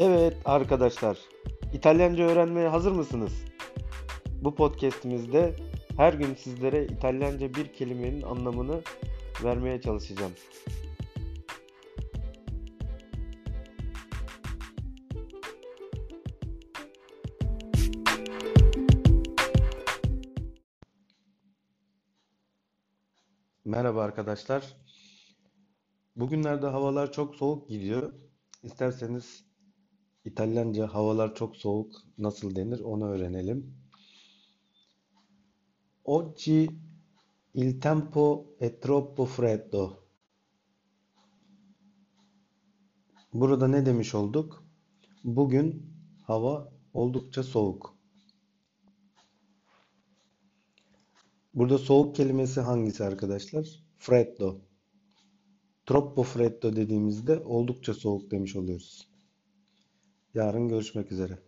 Evet arkadaşlar, İtalyanca öğrenmeye hazır mısınız? Bu podcast'imizde her gün sizlere İtalyanca bir kelimenin anlamını vermeye çalışacağım. Merhaba arkadaşlar. Bugünlerde havalar çok soğuk gidiyor. İsterseniz İtalyanca havalar çok soğuk nasıl denir onu öğrenelim. Oggi il tempo è troppo freddo. Burada ne demiş olduk? Bugün hava oldukça soğuk. Burada soğuk kelimesi hangisi arkadaşlar? Freddo. Troppo freddo dediğimizde oldukça soğuk demiş oluyoruz. Yarın görüşmek üzere.